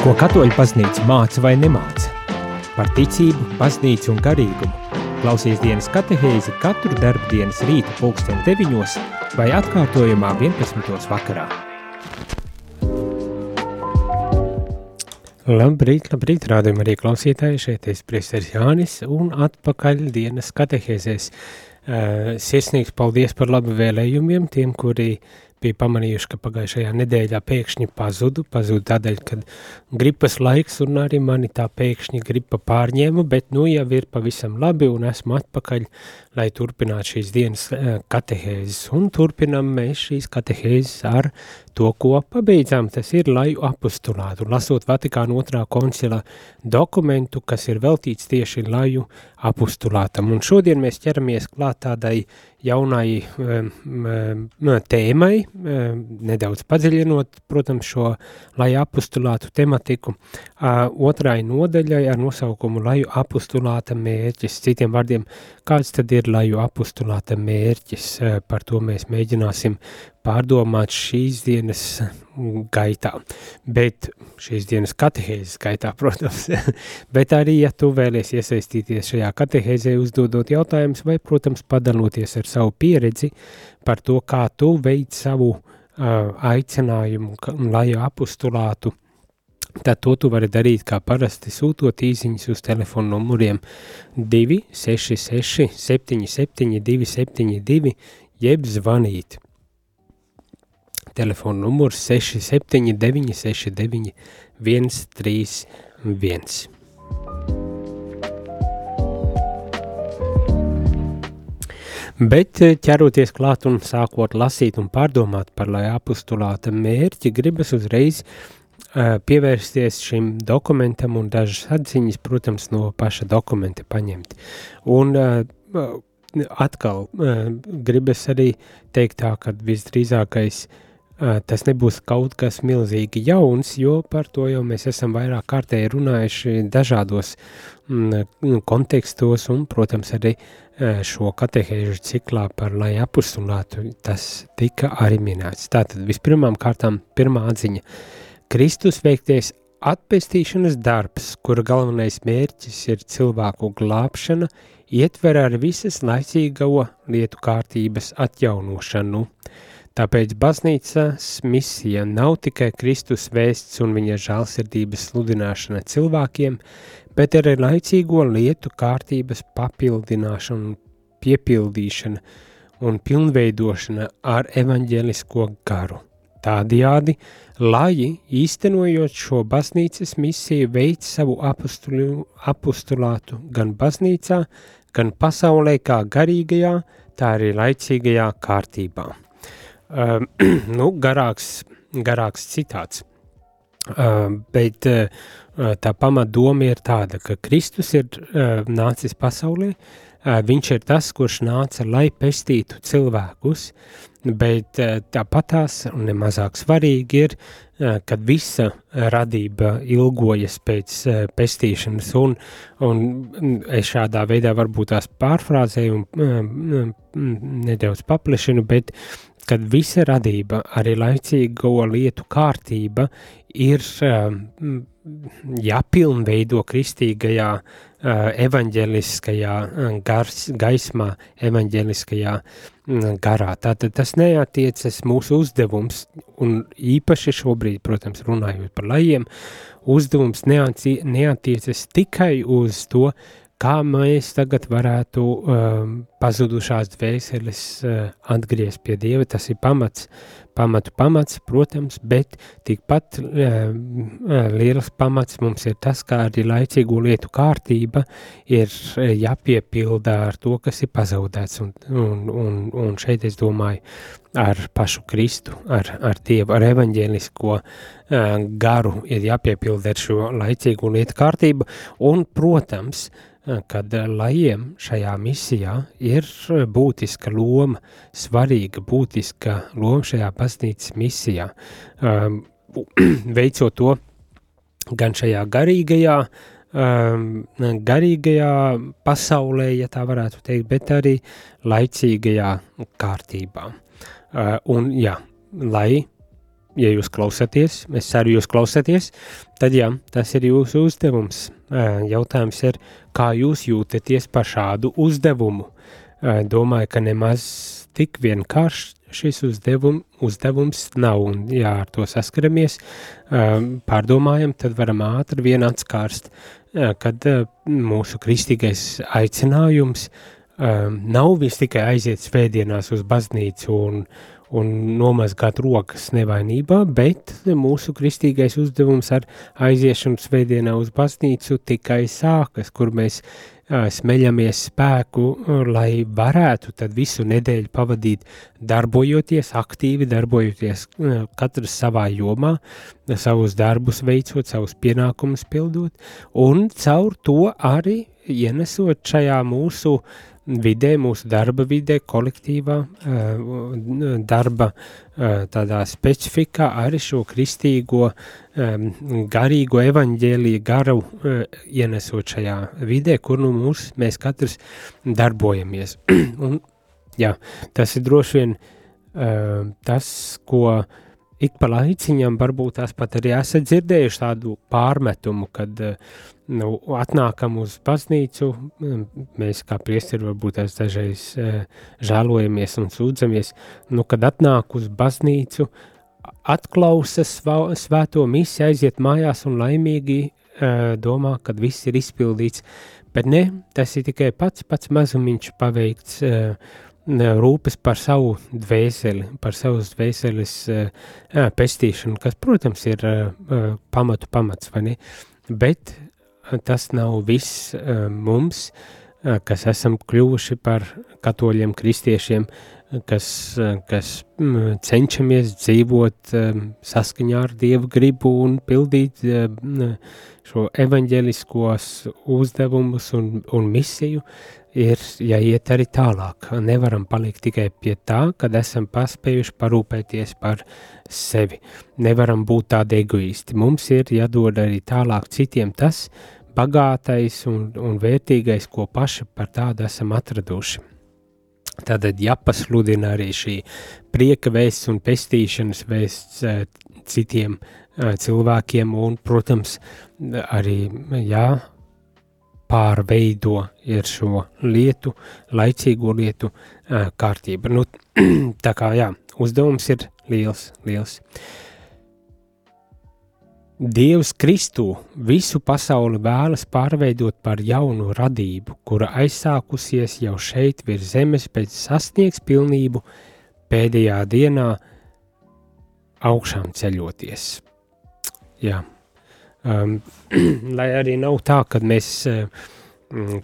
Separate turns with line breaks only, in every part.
Ko katoļu baznīca māca vai nemāca? Par ticību, baznīcu un garīgumu. Klausies dienas katehēzi katru darbu dienas rīta pulksteni deviņos vai atkārtojumā 11. vakarā. Labrīt, labrīt, rādījumā arī klausītāji, šeit es priesteris Jānis un atpakaļ dienas katehēzēs. Uh, sirsnīgs paldies par labu vēlējumiem tiem, kuri bija pamanījuši, ka pagājušajā nedēļā pēkšņi pazudu, pazudu tādēļ, kad gripas laiks un arī mani tā pēkšņi gripa pārņēma, bet nu jau ir pavisam labi un esmu atpakaļ, lai turpinātu šīs dienas eh, katehēzes. Un turpinam mēs šīs katehēzes ar to, ko pabeidzām, tas ir laju apustulātu, lasot Vatikāna otrā koncila dokumentu, kas ir veltīts tieši laju apustulātam. Un šodien mēs ķeramies klāt tādai jaunai um, um, tēmai, nedaudz padziļinot, protams, šo laju apustulātu tematiku. Otrai nodaļai ar nosaukumu laju apustulāta mērķis, citiem vārdiem, kāds tad ir laju apustulāta mērķis, uh, par to mēs mēģināsim pārdomāt šīs dienas gaitā, bet šīs dienas katehēzes gaitā, protams, bet arī, ja tu vēlies iesaistīties šajā katehēzē, uzdodot jautājumus vai, protams, padaloties ar savu pieredzi par to, kā tu veic savu uh, aicinājumu, lai apustulātu, tad to tu vari darīt kā parasti sūtot īziņas uz telefonu numuriem 266 77 272 jeb zvanīt Telefona numurs 679 69 131. Bet eh, ķeroties klāt un sākot lasīt un pārdomāt par lai apustulāta mērķi, gribas uzreiz uh, pievērsties šim dokumentam un dažas atziņas, protams, no paša dokumenta paņemt. Un uh, atkal gribas arī teikt tā, ka visdrīzākais uh, tas nebūs kaut kas milzīgi jauns, jo par to jau mēs esam vairāk kārtēji runājuši dažādos mm, kontekstos un, protams, arī šo katehēžu ciklā par lai apustulātu tas tika arī minēts. Tātad vispirmām kārtām pirmā atziņa. Kristus veikties atpestīšanas darbs, kura galvenais mērķis ir cilvēku glābšana, ietver ar visas laicīgo lietu kārtības atjaunošanu. Tāpēc baznīcas misija nav tikai Kristus vēsts un viņa žālsirdības sludināšana cilvēkiem, bet arī laicīgo lietu kārtības papildināšana, piepildīšana un pilnveidošana ar evaņģelisko garu. Tādējādi, lai īstenojot šo baznīcas misiju, veic savu apostulu, apostulātu gan baznīcā, gan pasaulē kā garīgajā, tā arī laicīgajā kārtībā. Uh, nu, garāks, garāks citāts. Uh, bet uh, tā pamatdoma ir tāda, ka Kristus ir uh, nācis pasaulē, uh, viņš ir tas, kurš nāca, lai pestītu cilvēkus, bet uh, tāpatās un nemazāk svarīgi ir, uh, kad visa radība ilgojas pēc uh, pestīšanas un, un es šādā veidā varbūt tās pārfrāzēju un uh, nedaudz paplešinu, bet uh, kad visa radība, arī laicīgo lietu kārtība, ir um, jāpilnveido kristīgajā, uh, evaņģeliskajā um, gars, gaismā, evaņģeliskajā garā. Tātad tas neatiecas mūsu uzdevums, un īpaši šobrīd, protams, runājot par lajiem, uzdevums neatiecas tikai uz to, kā mēs tagad varētu um, pazudušās dvēseles uh, atgriezt pie Dieva, tas ir pamats, pamatu pamats, protams, bet tikpat uh, liels pamats mums ir tas, kā arī laicīgo lietu kārtība ir uh, jāpiepilda ar to, kas ir pazaudēts, un, un, un, un šeit es domāju ar pašu Kristu, ar, ar Dievu, ar evaņģēlisko uh, garu ir jāpiepilda ar šo laicīgo lietu kārtību, un, protams, uh, kad lajiem šajā misijā ir būtiska loma, svarīga būtiska loma šajā baznīcas misijā. Um, veicot to gan šajā garīgajā, um, garīgajā pasaulē, ja tā varētu teikt, bet arī laicīgajā kārtībā. Uh, un jā, lai ja jūs klausāties, es ceru, jūs klausāties, tad jā, tas ir jūsu uzdevums. Jautājums ir, kā jūs jūtaties par šādu uzdevumu? Domāju, ka nemaz tik vienkārši šis uzdevum, uzdevums nav, un ja ar to saskaramies, pārdomājam, tad varam ātri vien atskārst, kad mūsu kristīgais aicinājums nav vis tikai aiziet svētdienās uz baznīcu un, un nomazgāt rokas nevainībā, bet mūsu kristīgais uzdevums ar aiziešanu svētdienā uz baznīcu tikai sākas, kur mēs smeļamies spēku, lai varētu tad visu nedēļu pavadīt darbojoties, aktīvi darbojoties katrs savā jomā, savus darbus veicot, savus pienākumus pildot, un caur to arī ienesot šajā mūsu uh, vidē, mūsu darba vidē, kolektīvā eh, darba eh, tādā specifikā arī šo kristīgo garīgo evaņģēliju garu eh, ienesot šajā vidē, kur nu mūs, mēs katrs darbojamies. Un, jā, tas ir droši vien tas, ko ik pa laiciņam varbūt tās pat arī esat dzirdējuši tādu pārmetumu, kad nu, atnākam uz baznīcu, mēs kā priesteri varbūt tās dažreiz žēlojamies un sūdzamies, nu, kad atnāk uz baznīcu, atklausa svēto misi, aiziet mājās un laimīgi domā, kad viss ir izpildīts, bet ne, tas ir tikai pats, pats mazumiņš paveikts rūpes par savu dvēseli, par savas dvēseles jā, pestīšanu, kas, protams, ir pamatu pamats, vai ne? Bet tas nav viss mums, kas esam kļuvuši par katoļiem, kristiešiem, uh, kas um, cenšamies dzīvot um, saskaņā ar Dievu gribu un pildīt uh, šo evaņģeliskos uzdevumus un, un misiju, ir jāiet arī tālāk. Nevaram palikt tikai pie tā, kad esam paspējuši parūpēties par sevi. Nevaram būt tādi egoisti. Mums ir jādod arī tālāk citiem tas, bagātais un, un vērtīgais, ko paši par tādu esam atraduši. Tātad jāpasludina arī šī prieka vēsts un pestīšanas vēsts uh, citiem uh, cilvēkiem un, protams, arī jā, pārveido ir šo lietu, laicīgo lietu uh, kārtība. Nu, tā kā jā, uzdevums ir liels, liels. Uh, Dievs Kristū visu pasauli vēlas pārveidot par jaunu radību, kura aizsākusies jau šeit virs zemes, bet sasniegs pilnību pēdējā dienā augšām ceļoties. Jā. Um, lai arī nav tā, ka mēs uh,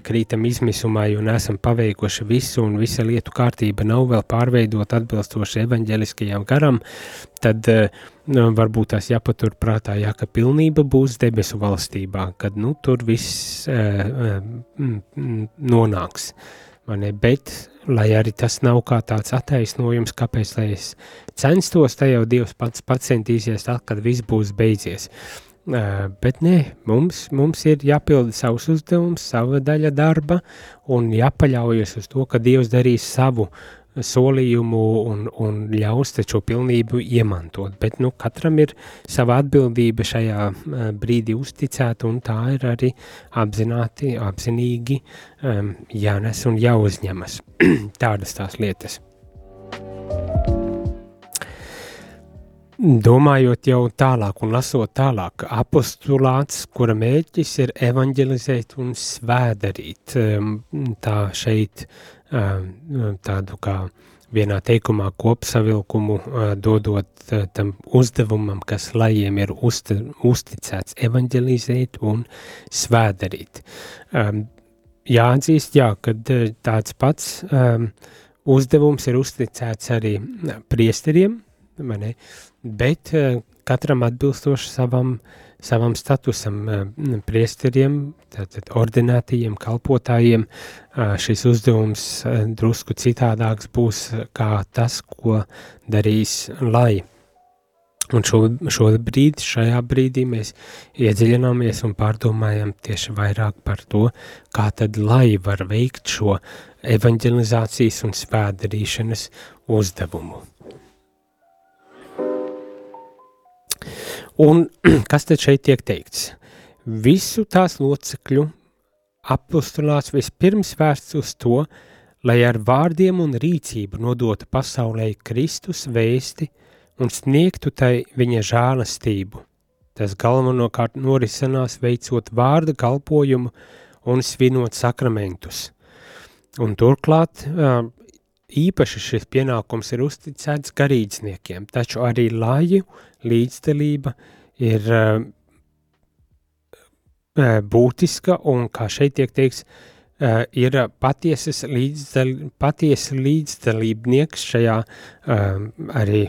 krītam izmisumā, jo nesam paveikuši visu, un visa lietu kārtība nav vēl pārveidot atbilstoši evaņģeliskajam garam, tad uh, varbūt tās jāpatur prātā, jā, ka pilnība būs debesu valstībā, kad nu, tur viss uh, uh, nonāks. Ne, bet, lai arī tas nav kā tāds attaisnojums, kāpēc es censtos, te jau Dievs pats centīsies, tad, kad viss būs beidzies. Uh, Bet nē, mums, mums ir jāpilda savs uzdevums, sava daļa darba un jāpaļaujas uz to, ka Dievs darīs savu solījumu un, un ļaus taču pilnību iemantot. Bet nu, katram ir sava atbildība šajā brīdī uzticēta un tā ir arī apzināti, apzinīgi um, jānes un jāuzņemas. Tādas tās lietas. Domājot jau tālāk un lasot tālāk, apostulāts, kura mērķis ir evanģelizēt un svēdarīt, um, tā šeit um, tādu kā vienā teikumā kopsavilkumu uh, dodot uh, tam uzdevumam, kas lajiem ir uzti, uzticēts evanģelizēt un svēdarīt. Um, jāatzīst, jā, kad uh, tāds pats uzdevums ir uzticēts arī priesteriem, mani, bet uh, katram atbilstoši savam, savam statusam, uh, priesteriem, tātad ordinētajiem kalpotājiem, šis uzdevums uh, drusku citādāks būs kā tas, ko darīs lai. Un šo, šo brīdi, šajā brīdī mēs iedziļināmies un pārdomājam tieši vairāk par to, kā tad lai var veikt šo evanģelizācijas un svētdarīšanas uzdevumu. Un kas tad šeit tiek teikts? Visu tās locekļu apostulāts vispirms vērsts uz to, lai ar vārdiem un rīcību nodotu pasaulē Kristus vēsti un sniegtu tai viņa žālastību. Tas galvenokārt norisinās veicot vārda kalpojumu un svinot sakramentus. Un turklāt īpaši šis pienākums ir uzticēts garīdzniekiem, taču arī laju līdzdalība ir būtiska un, kā šeit tiek teiks, ir patiesas līdzdal, patiesa līdzdalībnieks šajā arī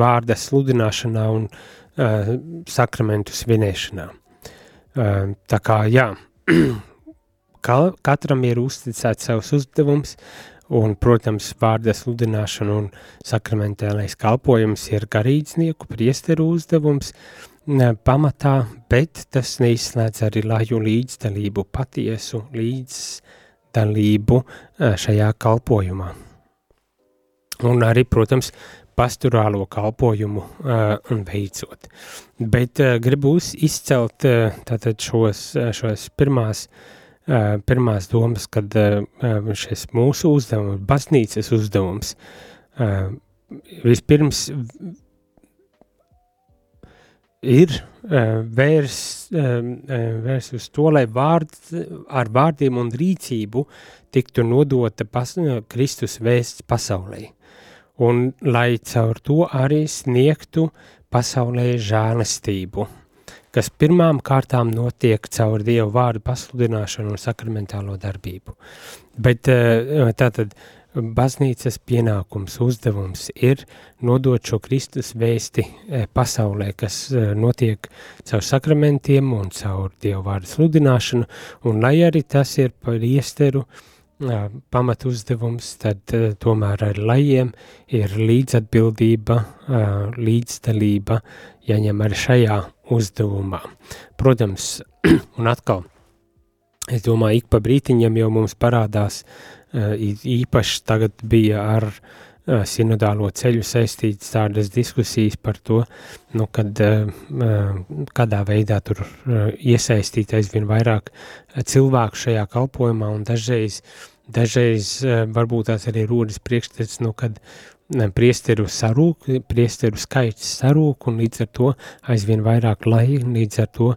vārda sludināšanā un sakramentu svinēšanā. Tā kā, jā, katram ir uzticēts savs uzdevums, un, protams, vārda sludināšana un sakramentālais kalpojums ir garīdznieku priesteru uzdevums pamatā, bet tas neizslēdz arī laju līdzdalību, patiesu līdzdalību šajā kalpojumā. Un arī, protams, pastorālo kalpojumu uh, veicot. Bet uh, gribu izcelt uh, tātad šos, šos pirmās uh, pirmās domas, kad šis mūsu uzdevums, baznīcas uzdevums, vispirms ir vērs, vērs uz to, lai vārd, ar vārdiem un rīcību tiktu nodota pas, Kristus vēsts pasaulē. Un lai caur to arī sniegtu pasaulē žēlastību kas pirmām kārtām notiek caur Dievu vārdu pasludināšanu un sakramentālo darbību. Bet eh, tātad baznīcas pienākums, uzdevums ir nodot šo Kristus vēsti eh, pasaulē, kas eh, notiek caur sakramentiem un caur Dievu vārdu sludināšanu, un lai arī tas ir par iesteru, pamat uzdevums, tad tomēr ar lajiem ir līdzatbildība, līdzdalība jāņem arī šajā uzdevumā. Protams, un atkal, es domāju, ik pa brītiņam jau mums parādās īpaši tagad bija ar sinodālo ceļu saistīts tādas diskusijas par to, nu, kad, kādā veidā tur iesaistīt aizvien vairāk cilvēku šajā kalpojumā un dažreiz, dažreiz varbūt tās arī rodas priekšstats, nu, kad priesteru sarūk, priesteru skaits sarūk un līdz ar to aizvien vairāk lai, līdz ar to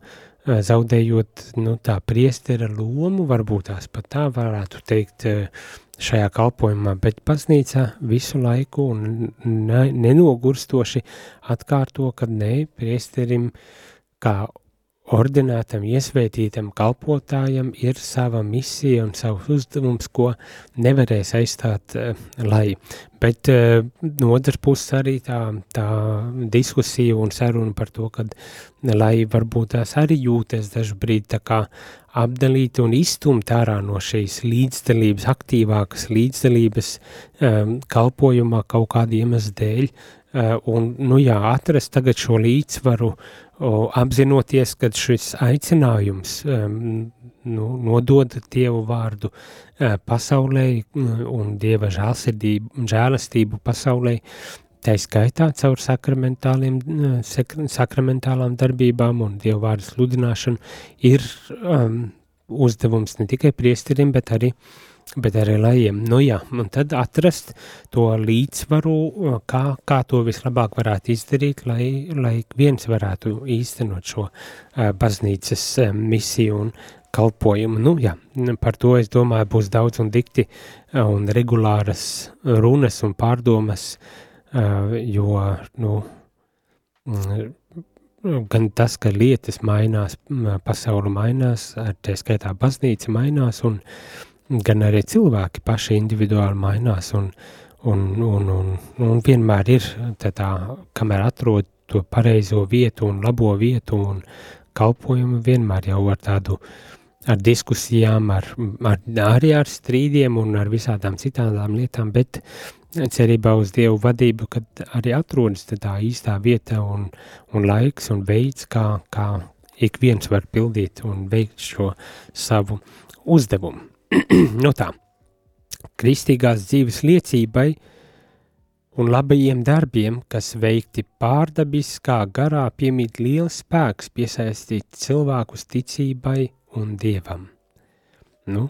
zaudējot nu, tā priestera lomu, varbūt tās pat tā varētu teikt šajā kalpojumā, bet baznīca visu laiku un ne, nenogurstoši atkārto, ka ne priesterim kā ordinētam, iesvētītam kalpotājam ir sava misija un savs uzdevums, ko nevarēs aizstāt uh, lai. Bet uh, no otras puses arī tā, tā diskusija un saruna par to, ka lai varbūt tās arī jūtas dažu brīdi tā kā apdalīti un izstumt ārā no šīs līdzdalības, aktīvākas līdzdalības um, kalpojumā kaut kāda iemesla dēļ, uh, un, nu jā, atrast tagad šo līdzsvaru apzinoties, ka šis aicinājums um, nu, nodod Dievu vārdu uh, pasaulē un Dieva žēlastību pasaulē, tā skaitā caur sakramentāliem, sakramentālām darbībām un Dievu vārdu sludināšanu, ir um, uzdevums ne tikai priesterim, bet arī uh, bet arī lajiem. Nu jā, un tad atrast to līdzsvaru, kā, kā to vislabāk varētu izdarīt, lai, lai viens varētu īstenot šo uh, baznīcas uh, misiju un kalpojumu. Nu jā, par to es domāju būs daudz un dikti uh, un regulāras runas un pārdomas, uh, jo, nu, mm, gan tas, ka lietas mainās, pasauli mainās, tie skaitā baznīca mainās un uh, gan arī cilvēki paši individuāli mainās un, un, un, un, un vienmēr ir tā, tā, kamēr atrod to pareizo vietu un labo vietu un kalpojumu vienmēr jau ar tādu ar diskusijām, ar, ar, arī ar strīdiem un ar visādām citām lietām, bet cerībā uz Dievu vadību, kad arī atrodas tā īstā vieta un, un laiks un veids, kā, kā ik viens var pildīt un veikt šo savu uzdevumu. nu tā, kristīgās dzīves liecībai un labajiem darbiem, kas veikti pārdabiskā garā, piemīt liels spēks piesaistīt cilvēkus ticībai un dievam. Nu,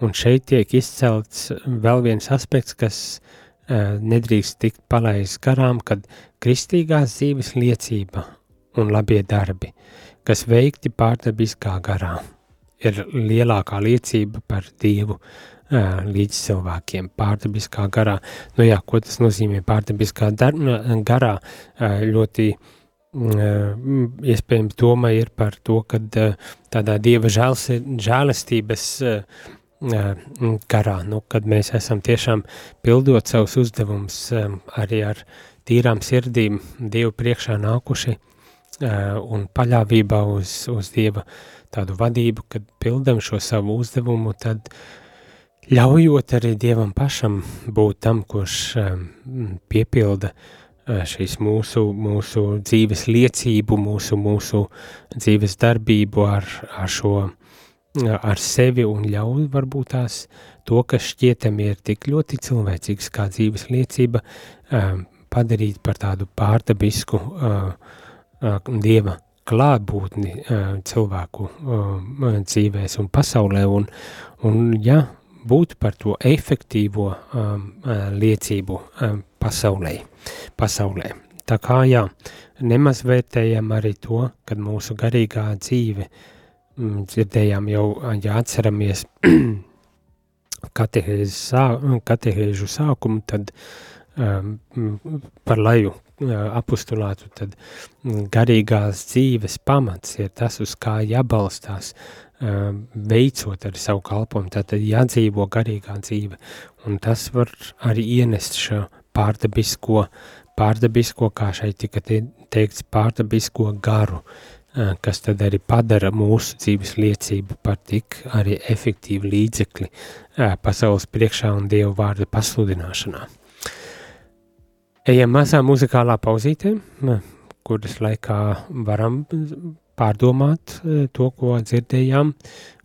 un šeit tiek izcelts vēl viens aspekts, kas uh, nedrīkst tikt palaists garām, kad kristīgās dzīves liecība un labie darbi, kas veikti pārdabiskā garā, ir lielākā liecība par Dievu līdz cilvēkiem pārdabiskā garā. Nu jā, ko tas nozīmē pārdabiskā garā? Ļoti iespējams doma ir par to, ka tādā Dieva žēlestības garā, nu, kad mēs esam tiešām pildot savus uzdevumus arī ar tīrām sirdīm Dievu priekšā nākuši un paļāvībā uz, uz Dieva tādu vadību, kad pildam šo savu uzdevumu, tad ļaujot arī Dievam pašam būt tam, kurš piepilda šīs mūsu, mūsu dzīves liecību, mūsu, mūsu dzīves darbību ar, ar šo, ar sevi un ļauj varbūt tās to, kas šķietam ir tik ļoti cilvēcīgs kā dzīves liecība, padarīt par tādu pārdabisku uh, Dieva klātbūtni cilvēku dzīvēs un pasaulē, un, un ja, būt par to efektīvo liecību pasaulē. pasaulē. Tā kā jā, nemaz vērtējam arī to, kad mūsu garīgā dzīve, dzirdējām jau, ja atceramies katehēžu sākumu, tad par laju apustulātu, tad garīgās dzīves pamats ir tas, uz kā jābalstās, veicot arī savu kalpojumu, tātad jādzīvo garīgā dzīve, un tas var arī ienest šo pārdabisko, pārdabisko, kā šeit tika teikts, pārdabisko garu, kas tad arī padara mūsu dzīves liecību par tik arī efektīvu līdzekli pasaules priekšā un Dievu vārdu pasludināšanā. Ejam mazā muzikālā pauzītē, kuras laikā varam pārdomāt e, to, ko dzirdējām,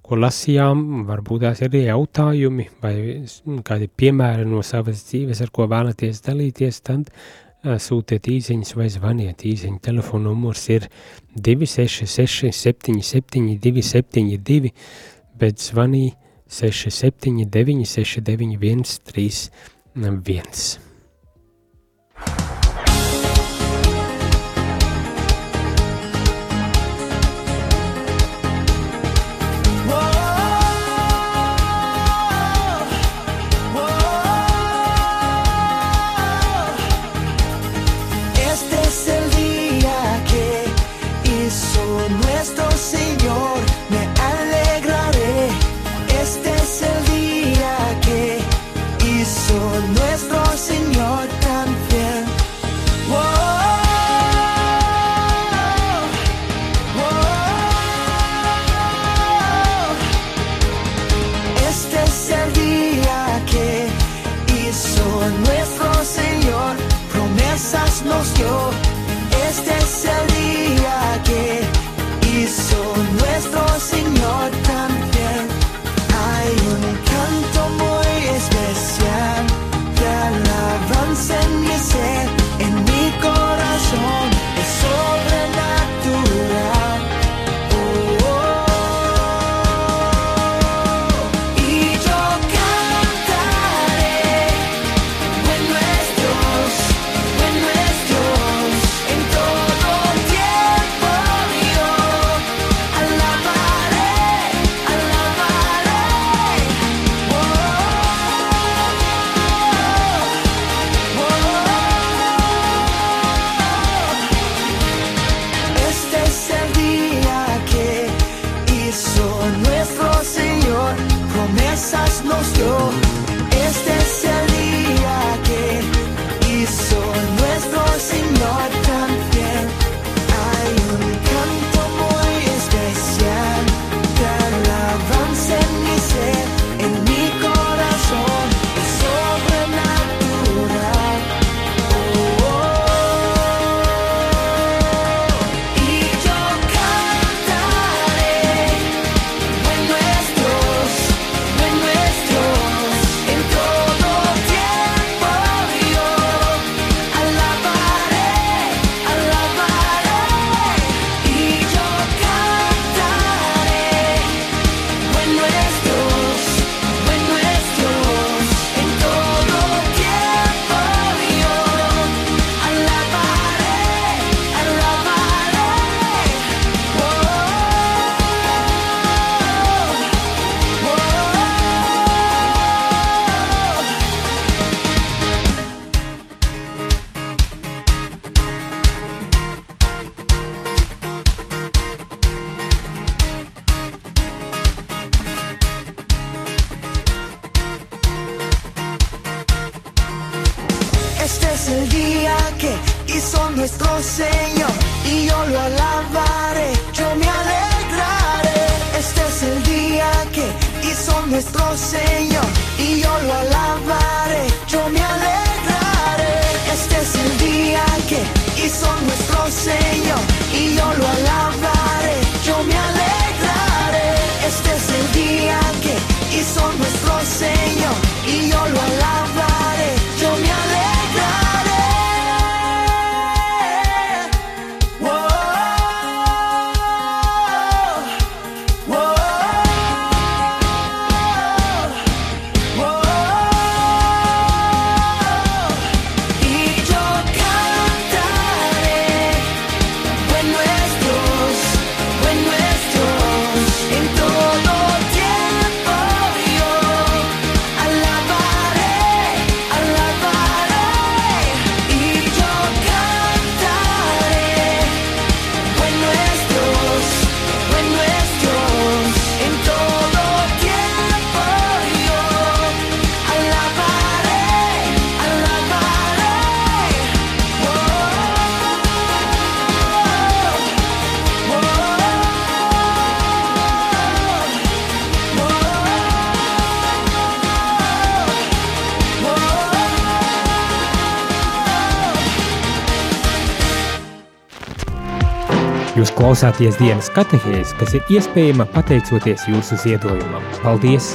ko lasījām, varbūt tās ir jautājumi vai kādi piemēri no savas dzīves, ar ko vēlaties dalīties, tad e, sūtiet īsiņas vai zvaniet. Īsiņa telefona numurs ir 266 77 272, bet zvanī 679 691 31.
just lost
your klausāties dienas katehēs, kas ir iespējama pateicoties jūsu ziedojumam. Paldies!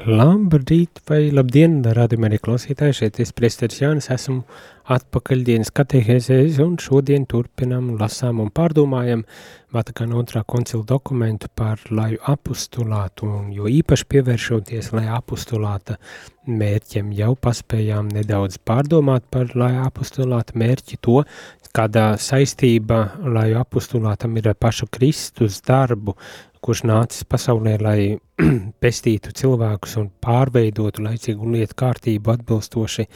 Labrīt vai labdien, rādījumā arī klausītāji, šeit es priesteris Jānis, esmu atpakaļ dienas katehēzēs un šodien turpinam, lasām un pārdomājam Vatikāna otrā koncila dokumentu par laju apustulātu, un jo īpaši pievēršoties laju apustulāta mērķiem, jau paspējām nedaudz pārdomāt par laju apustulāta mērķi to, kādā saistība laju apustulātam ir ar pašu Kristus darbu, kurš nācis pasaulē, lai pestītu cilvēkus un pārveidotu laicīgu lietu kārtību atbilstoši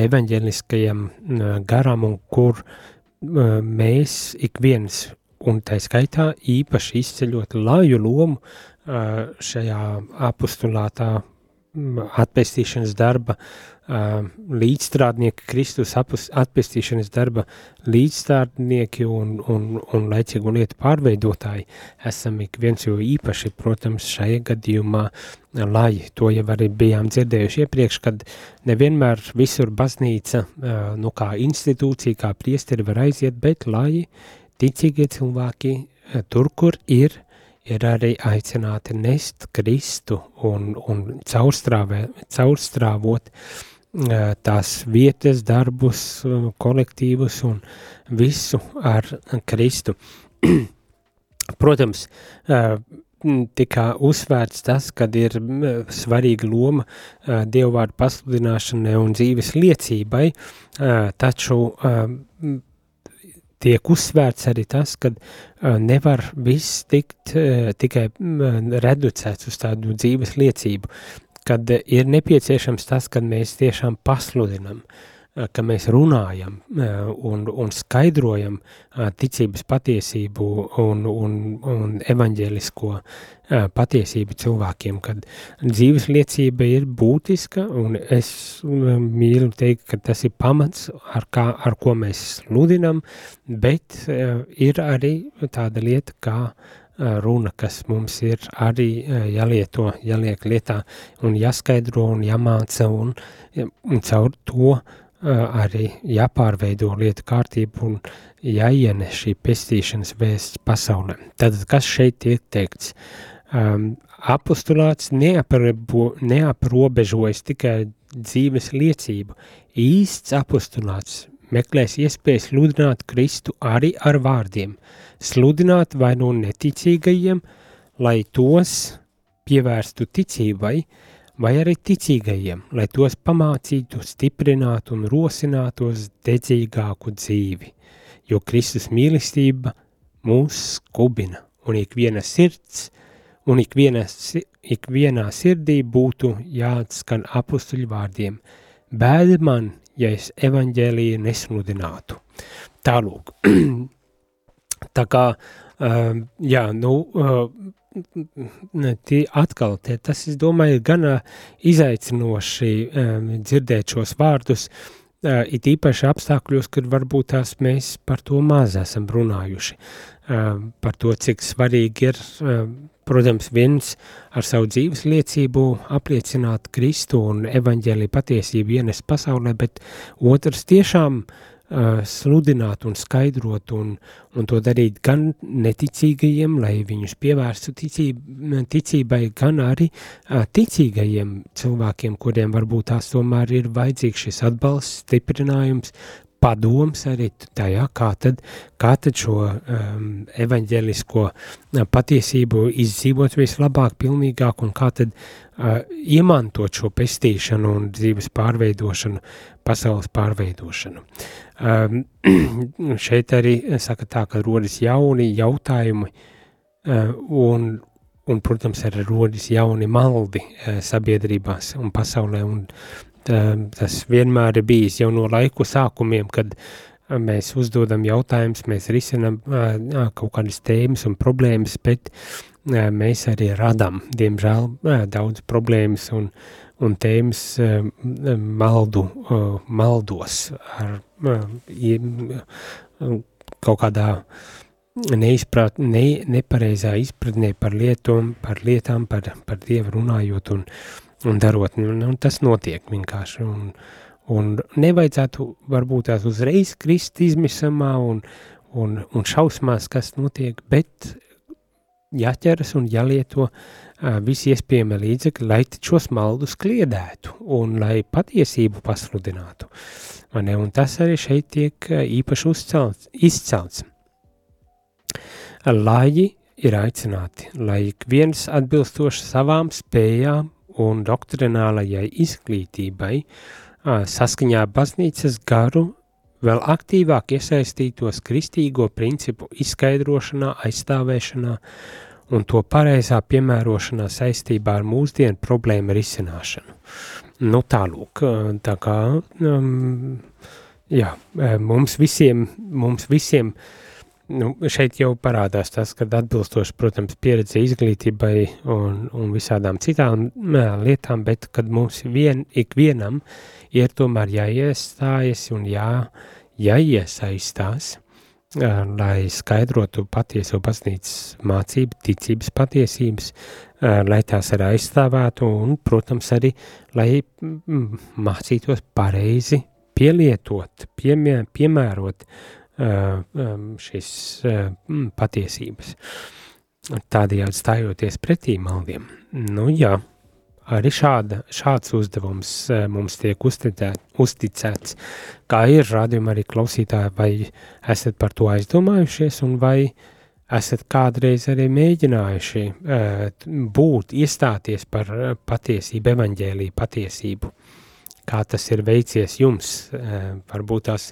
evaņģeliskajam garam un kur mēs ik viens, un tā skaitā īpaši izceļot laju lomu šajā apustulātā atpestīšanas darba līdzstrādnieki, Kristus atpestīšanas darba līdzstrādnieki un, un, un laicīgu lietu pārveidotāji esam ik viens jo īpaši, protams, šajā gadījumā lai to jau arī bijām dzirdējuši iepriekš, kad nevienmēr visur baznīca, nu kā institūcija, kā priesteri var aiziet, bet lai ticīgie cilvēki tur, kur ir, ir arī aicināti nest Kristu un, un caurstrāvot uh, tās vietas, darbus, uh, kolektīvus un visu ar Kristu. Protams, uh, tika uzsvērts tas, kad ir svarīga loma dievvvārdu pasludināšanai un dzīves liecībai, taču tiek uzsvērts arī tas, ka uh, nevar viss tikt uh, tikai uh, reducēts uz tādu dzīves liecību, kad ir nepieciešams tas, kad mēs tiešām pasludinam, uh, ka mēs runājam uh, un, un skaidrojam uh, ticības patiesību un, un, un evaņģēlisko patiesību cilvēkiem, kad dzīves liecība ir būtiska, un es mīlu teikt, ka tas ir pamats, ar, kā, ar ko mēs sludinam, bet ir arī tāda lieta, kā runa, kas mums ir arī jālieto, jāliek lietā un jāskaidro un jāmāca, un, un caur to uh, arī jāpārveido lietu kārtību un jāienes šī pestīšanas vēsts pasaulē. Tad, kas šeit tiek teikts? Um, apostulāts neaprobo, neaprobežojas tikai dzīves liecību. Īsts apostulāts meklēs iespējas sludināt Kristu arī ar vārdiem, sludināt vai no neticīgajiem, lai tos pievērstu ticībai, vai arī ticīgajiem, lai tos pamācītu, stiprinātu un rosinātos dedzīgāku dzīvi, jo Kristus mīlestība mūs skubina, un ikviena sirds, un ikviena, ikvienā sirdī būtu jāatskan apustuļu vārdiem. Bēda man, ja es evaņģēliju nesludinātu. Tālūk, Tā kā, uh, jā, nu, uh, tie atkal, tie, tas, es domāju, ir gan uh, izaicinoši um, dzirdēt šos vārdus, uh, it īpaši apstākļos, kad varbūt tās mēs par to maz esam runājuši, uh, par to, cik svarīgi ir, uh, protams, viens ar savu dzīves liecību apliecināt Kristu un evaņģēlī patiesību ienes pasaulē, bet otrs tiešām uh, uh, sludināt un skaidrot un, un to darīt gan neticīgajiem, lai viņus pievērstu ticība, ticībai, gan arī ticīgajiem cilvēkiem, kuriem varbūt tās tomēr ir vajadzīgs šis atbalsts, stiprinājums, padoms arī tajā, kā tad, kā tad šo um, evaņģelisko patiesību izdzīvot vislabāk, pilnīgāk un kā tad uh, iemantot šo pestīšanu un dzīves pārveidošanu, pasaules pārveidošanu. Um, šeit arī saka tā, ka rodas jauni jautājumi uh, un, un, protams, arī rodas jauni maldi uh, sabiedrībās un pasaulē, un uh, tas vienmēr ir bijis jau no laiku sākumiem, kad mēs uzdodam jautājumus, mēs risinam kaut kādas tēmas un problēmas, bet mēs arī radam, diemžēl, daudz problēmas un, un tēmas maldu, maldos ar kaut kādā neizprat, ne, nepareizā izpratnē par lietām, par lietām, par, par Dievu runājot un, un darot. Un, un tas notiek vienkārši. Un, un nevajadzētu varbūt tās uzreiz krist izmisumā un, un, un šausmās, kas notiek, bet jāķeras un jālieto visi iespējami līdzekļi, lai šos maldus kliedētu un lai patiesību pasludinātu. Ne, un tas arī šeit tiek īpaši uzcelts, izcelts. Lai ir aicināti, lai ik viens atbilstoši savām spējām un doktrinālajai izglītībai saskaņā baznīcas garu vēl aktīvāk iesaistītos kristīgo principu izskaidrošanā, aizstāvēšanā un to pareizā piemērošanā saistībā ar mūsdienu problēmu risināšanu. Nu, tālūk, tā kā, um, jā, mums visiem, mums visiem, nu, šeit jau parādās tas, kad atbilstoši, protams, pieredze izglītībai un, un visādām citām jā, lietām, bet kad mums vien, ikvienam ir tomēr jāiestājas un jā, jāiesaistās, lai skaidrotu patieso baznīcas mācību, ticības patiesības, lai tās arī aizstāvētu un, protams, arī, lai mācītos pareizi pielietot, piemē, piemērot šīs patiesības. Tādējādi stājoties pretī maldiem. Nu jā, arī šāda, šāds uzdevums mums tiek uzticēt, uzticēts. Kā ir rādījumi arī klausītāji, vai esat par to aizdomājušies un vai esat kādreiz arī mēģinājuši būt, iestāties par patiesību, evaņģēlīju patiesību. Kā tas ir veicies jums? Varbūt tas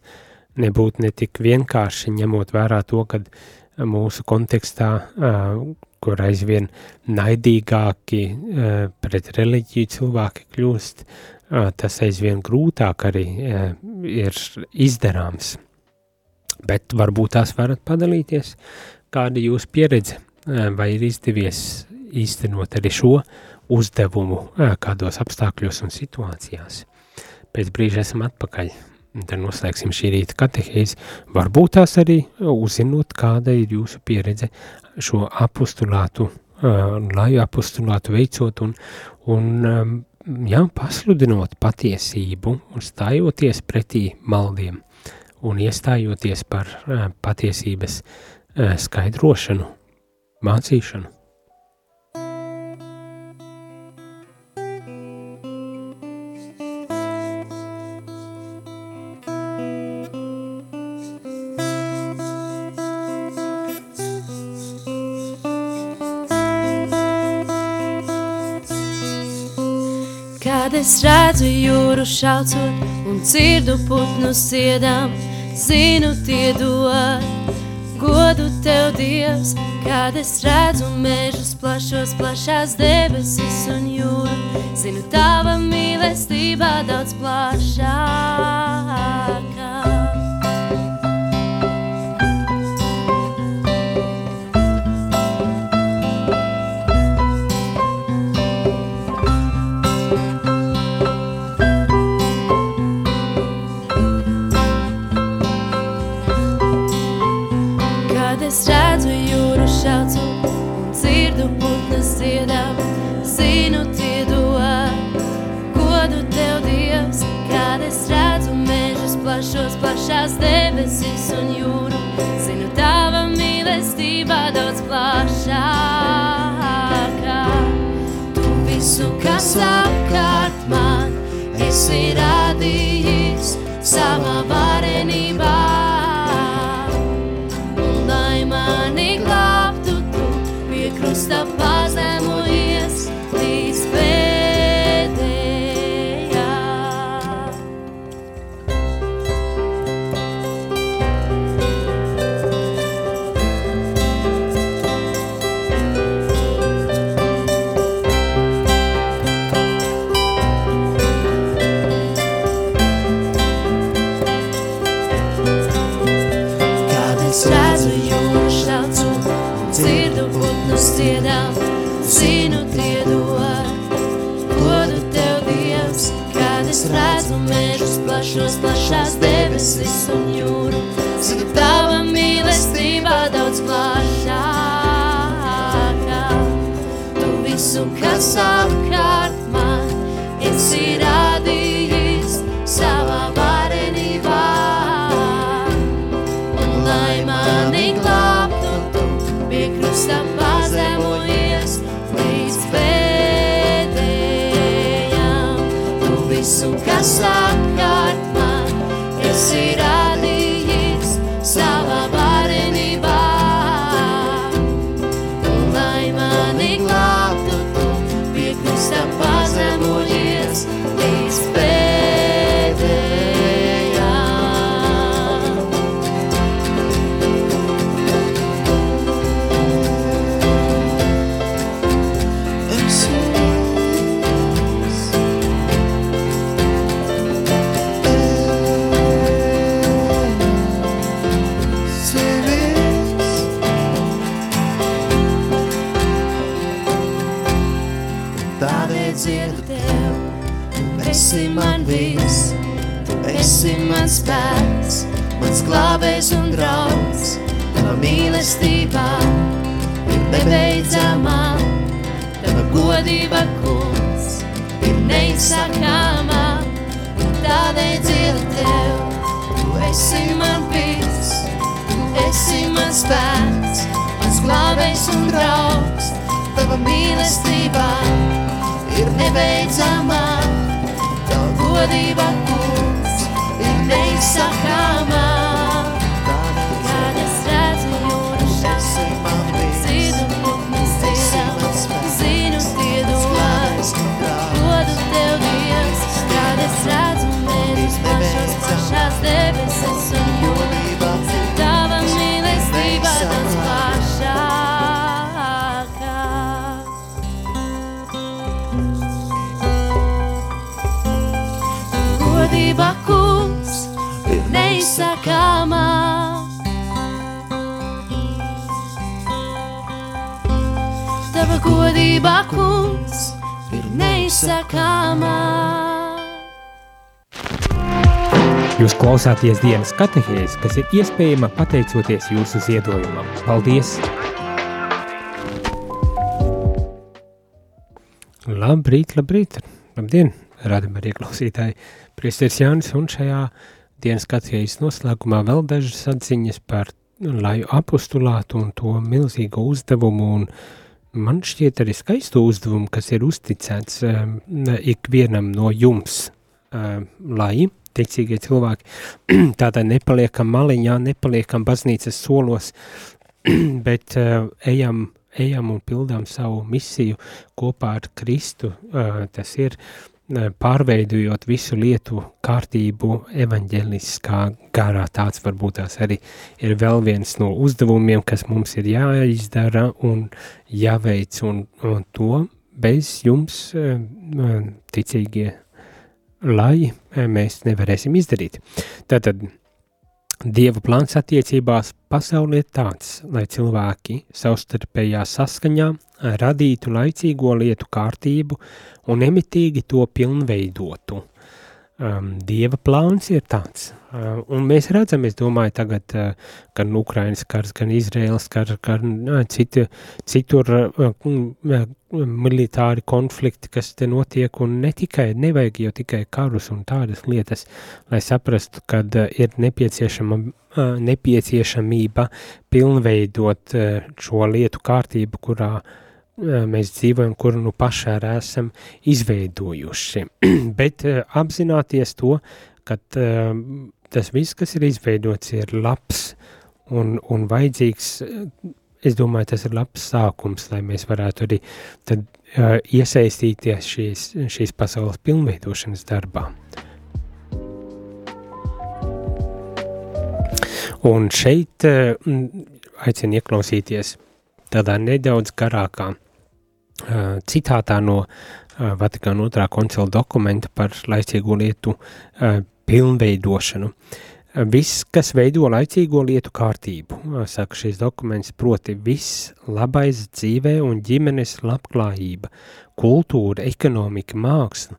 nebūtu ne tik vienkārši ņemot vērā to, kad mūsu kontekstā, kur aizvien naidīgāki pret reliģiju cilvēki kļūst, tas aizvien grūtāk arī ir izdarāms. Bet varbūt tās varat padalīties, kāda jūsu pieredze, vai ir izdevies īstenot arī šo uzdevumu kādos apstākļos un situācijās. Pēc brīža esam atpakaļ. Tad noslēgsim šī rīta katehēzi. Varbūt tās arī uzzinot, kāda ir jūsu pieredze šo apostulātu, uh, lai apostulātu veicot un, un um, jā, pasludinot patiesību un stājoties pretī maldiem un iestājoties par uh, patiesības uh, skaidrošanu, mācīšanu.
Jūru šaucot un dzirdu putnu siedām, zinu tie dod godu tev Dievs. Kad es redzu mežus plašos, plašās debesis un jūru, zinu tava mīlestībā daudz plašākā. Es redzu jūru šaucu un dzirdu putnas dziedām, zinu tie dod godu tev Dievs, kad es redzu mežus plašos, plašās debesis un jūru, zinu tava mīlestība daudz plašākā. Tu visu, kas apkārt man, esi radījis savā varenībā. Pie krusta Tu visu, godība kungs. Ir neizsakāmā, tādēļ dziedu tev, tu esi man viss, tu esi mans spēks, mans glābējs un draugs, tava mīlestībā ir nebeidzamā, tava godība kungs ir neizsakāmā. Kungs ir neizsakāmā. Tava godība kungs ir neizsakāmā.
Jūs klausāties dienas katehēs, kas ir iespējama pateicoties jūsu ziedojumam. Paldies! Labrīt, labrīt! Labdien, rādam arī klausītāji! Priesteris Jānis un šajā dienas katehēs noslēgumā vēl dažas atziņas par laju apostulātu un to milzīgo uzdevumu un man šķiet arī skaisto uzdevumu, kas ir uzticēts um, ikvienam no jums, um, lai ticīgie cilvēki tādā nepaliekam maliņā, nepaliekam baznīcas solos, bet uh, ejam, ejam un pildām savu misiju kopā ar Kristu. Uh, tas ir uh, pārveidojot visu lietu kārtību evaņģeliskā garā. Tāds varbūt tās arī ir vēl viens no uzdevumiem, kas mums ir jāizdara un jāveic, un, un to bez jums ticīgie lai mēs nevarēsim izdarīt. Tātad Dieva plāns attiecībās pasaulē ir tāds, lai cilvēki savstarpējā saskaņā radītu laicīgo lietu kārtību un emitīgi to pilnveidotu. Um, Dieva plāns ir tāds. Uh, un mēs redzam, es domāju, tagad uh, gan Ukrainas kars, gan Izraels kars, gan uh, citu, citur uh, militāri konflikti, kas te notiek, un ne tikai, nevajag jau tikai karus un tādas lietas, lai saprastu, kad uh, ir nepieciešama, uh, nepieciešamība pilnveidot uh, šo lietu kārtību, kurā uh, mēs dzīvojam, kuru nu arī esam izveidojuši. Bet apzināties to, ka tas viss, kas ir izveidots, ir labs un, un vajadzīgs, es domāju, tas ir labs sākums, lai mēs varētu arī tad uh, iesaistīties šīs, šīs pasaules pilnveidošanas darbā. Un šeit uh, aicinu ieklausīties tādā nedaudz garākā citātā no Vatikāna otrā koncila dokumenta par laicīgo lietu pilnveidošanu. Viss, kas veido laicīgo lietu kārtību, saka šīs dokuments, proti viss labais dzīvē un ģimenes labklājība, kultūra, ekonomika, māksla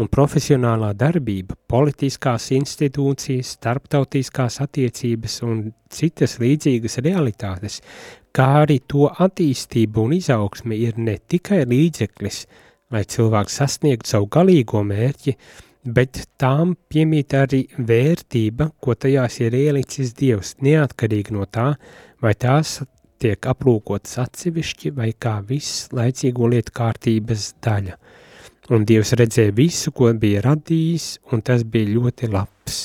un profesionālā darbība, politiskās institūcijas, starptautiskās attiecības un citas līdzīgas realitātes, kā arī to attīstība un izaugsme ir ne tikai līdzeklis, lai cilvēks sasniegtu savu galīgo mērķi, bet tām piemīt arī vērtība, ko tajās ir ielicis Dievs, neatkarīgi no tā, vai tās tiek aplūkotas atsevišķi vai kā viss laicīgo lietu kārtības daļa. Un Dievs redzēja visu, ko bija radījis, un tas bija ļoti labs.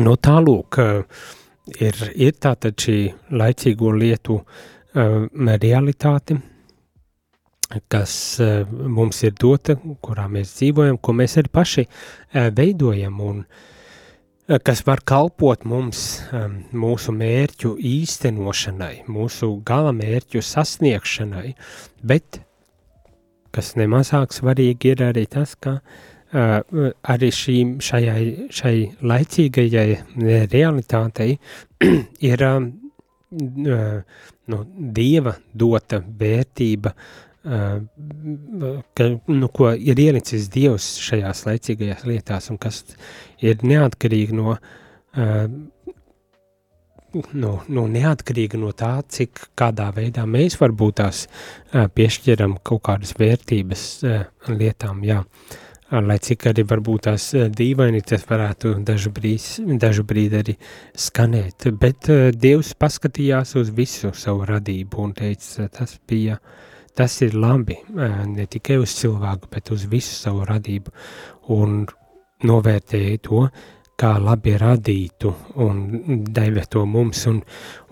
No tālūk, uh, ir, ir tātad šī laicīgo lietu uh, realitāte, kas uh, mums ir dota, kurā mēs dzīvojam, ko mēs arī paši uh, veidojam un kas var kalpot mums, um, mūsu mērķu īstenošanai, mūsu gala mērķu sasniegšanai, bet kas nemazāk svarīgi ir arī tas, ka uh, arī šīm, šajai, šai laicīgajai realitātei ir nu, dieva dota vērtība, ka, nu, ko ir ielicis dievs šajās laicīgajās lietās un kas ir neatkarīgi no nu, nu, neatkarīgi no tā, cik kādā veidā mēs varbūt tās piešķiram kaut kādas vērtības lietām, jā. Uh, lai cik arī varbūt tās eh, dīvaini tas varētu dažu brīdi, dažu brīdi arī skanēt, bet uh, Dievs paskatījās uz visu savu radību un teica, tas bija, tas ir labi, uh, ne tikai uz cilvēku, bet uz visu savu radību. Un novērtēja to, kā labi radītu un deva to mums un,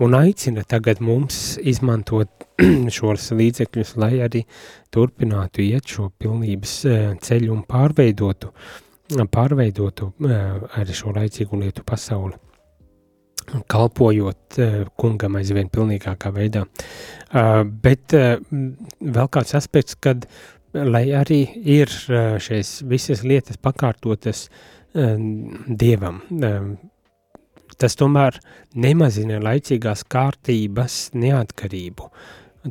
un aicina tagad mums izmantot šos līdzekļus, lai arī turpinātu iet šo pilnības eh, ceļu un pārveidotu, pārveidotu eh, arī šo laicīgu lietu pasauli kalpojot uh, kungam aizvien pilnīgākā veidā. Bet vēl kāds aspekts, kad, lai arī ir šīs visas lietas pakārtotas uh, dievam, tas tomēr nemazina laicīgās kārtības neatkarību.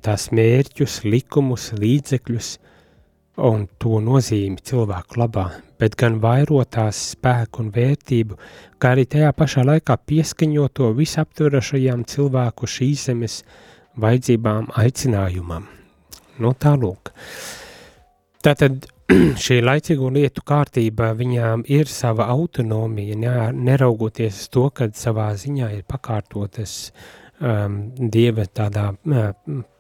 Tās mērķus, likumus, līdzekļus un to nozīmi cilvēku labā, bet gan vairotās spēku un vērtību, kā arī tajā pašā laikā pieskaņo to visaptverošajām cilvēku šīs zemes vajadzībām aicinājumam. No nu, tālūk. Tātad šī laicīgo lietu kārtība viņām ir sava autonomija, neraugoties to, ka savā ziņā ir pakārtotas um, dieva tādā uh,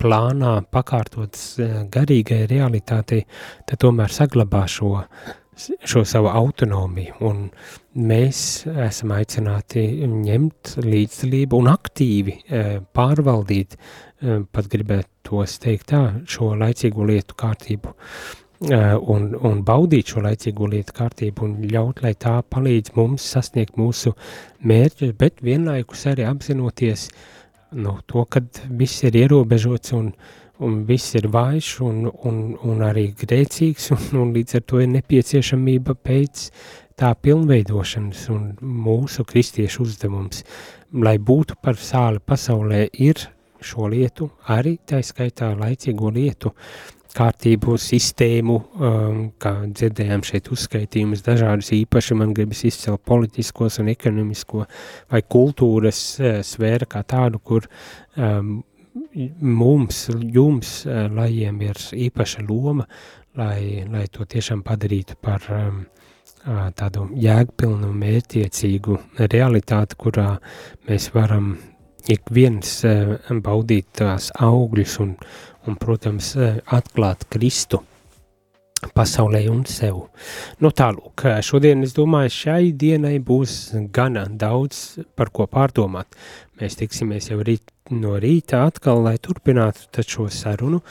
plānā pakārtotas uh, garīgai realitātei, tad tomēr saglabā šo, šo savu autonomiju, un mēs esam aicināti ņemt līdzdalību un aktīvi uh, pārvaldīt, uh, pat gribētu tos teikt tā, šo laicīgo lietu kārtību. Uh, un, un baudīt šo laicīgo lietu kārtību un ļaut, lai tā palīdz mums sasniegt mūsu mērķus, bet vienlaikus arī apzinoties nu, to, ka viss ir ierobežots un, un viss ir vājš un, un, un arī grēcīgs, un, un līdz ar to ir nepieciešamība pēc tā pilnveidošanas un mūsu kristiešu uzdevums, lai būtu par sāli pasaulē, ir šo lietu, arī tā skaitā laicīgo lietu kārtību, sistēmu, um, kā dzirdējām šeit uzskaitījumus dažādas īpaši, man gribas izcelt politiskos un ekonomisko vai kultūras uh, sfēra kā tādu, kur um, mums, jums, uh, lajiem ir īpaša loma, lai, lai to tiešām padarītu par um, tādu jēgpilnu, mērķiecīgu realitāti, kurā mēs varam ik viens baudīt tās augļus un, un, protams, atklāt Kristu pasaulē un sev. Nu tālūk, šodien es domāju, šai dienai būs gana daudz par ko pārdomāt. Mēs tiksimies jau rīt, no rīta atkal, lai turpinātu šo sarunu,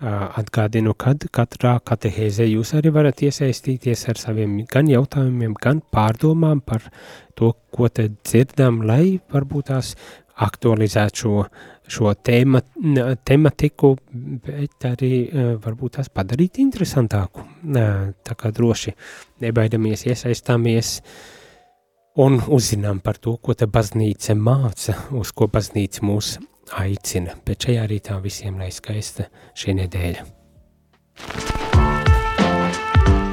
Atgādinu, kad katrā katehēzē jūs arī varat iesaistīties ar saviem gan jautājumiem, gan pārdomām par to, ko te dzirdam, lai varbūt tās aktualizētu šo, šo tēma, tematiku, bet arī varbūt tās padarīt interesantāku. Tā kā droši nebaidamies iesaistāmies un uzzinām par to, ko te baznīca māca, uz ko baznīca mūs aicina, bet šajā rītā visiem lai skaista šī nedēļa.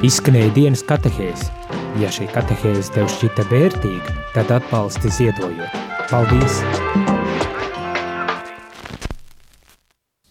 Izskanēja dienas katehēs. Ja šī katehēze tev šķita vērtīga, tad atbalsti ziedojot. Paldies!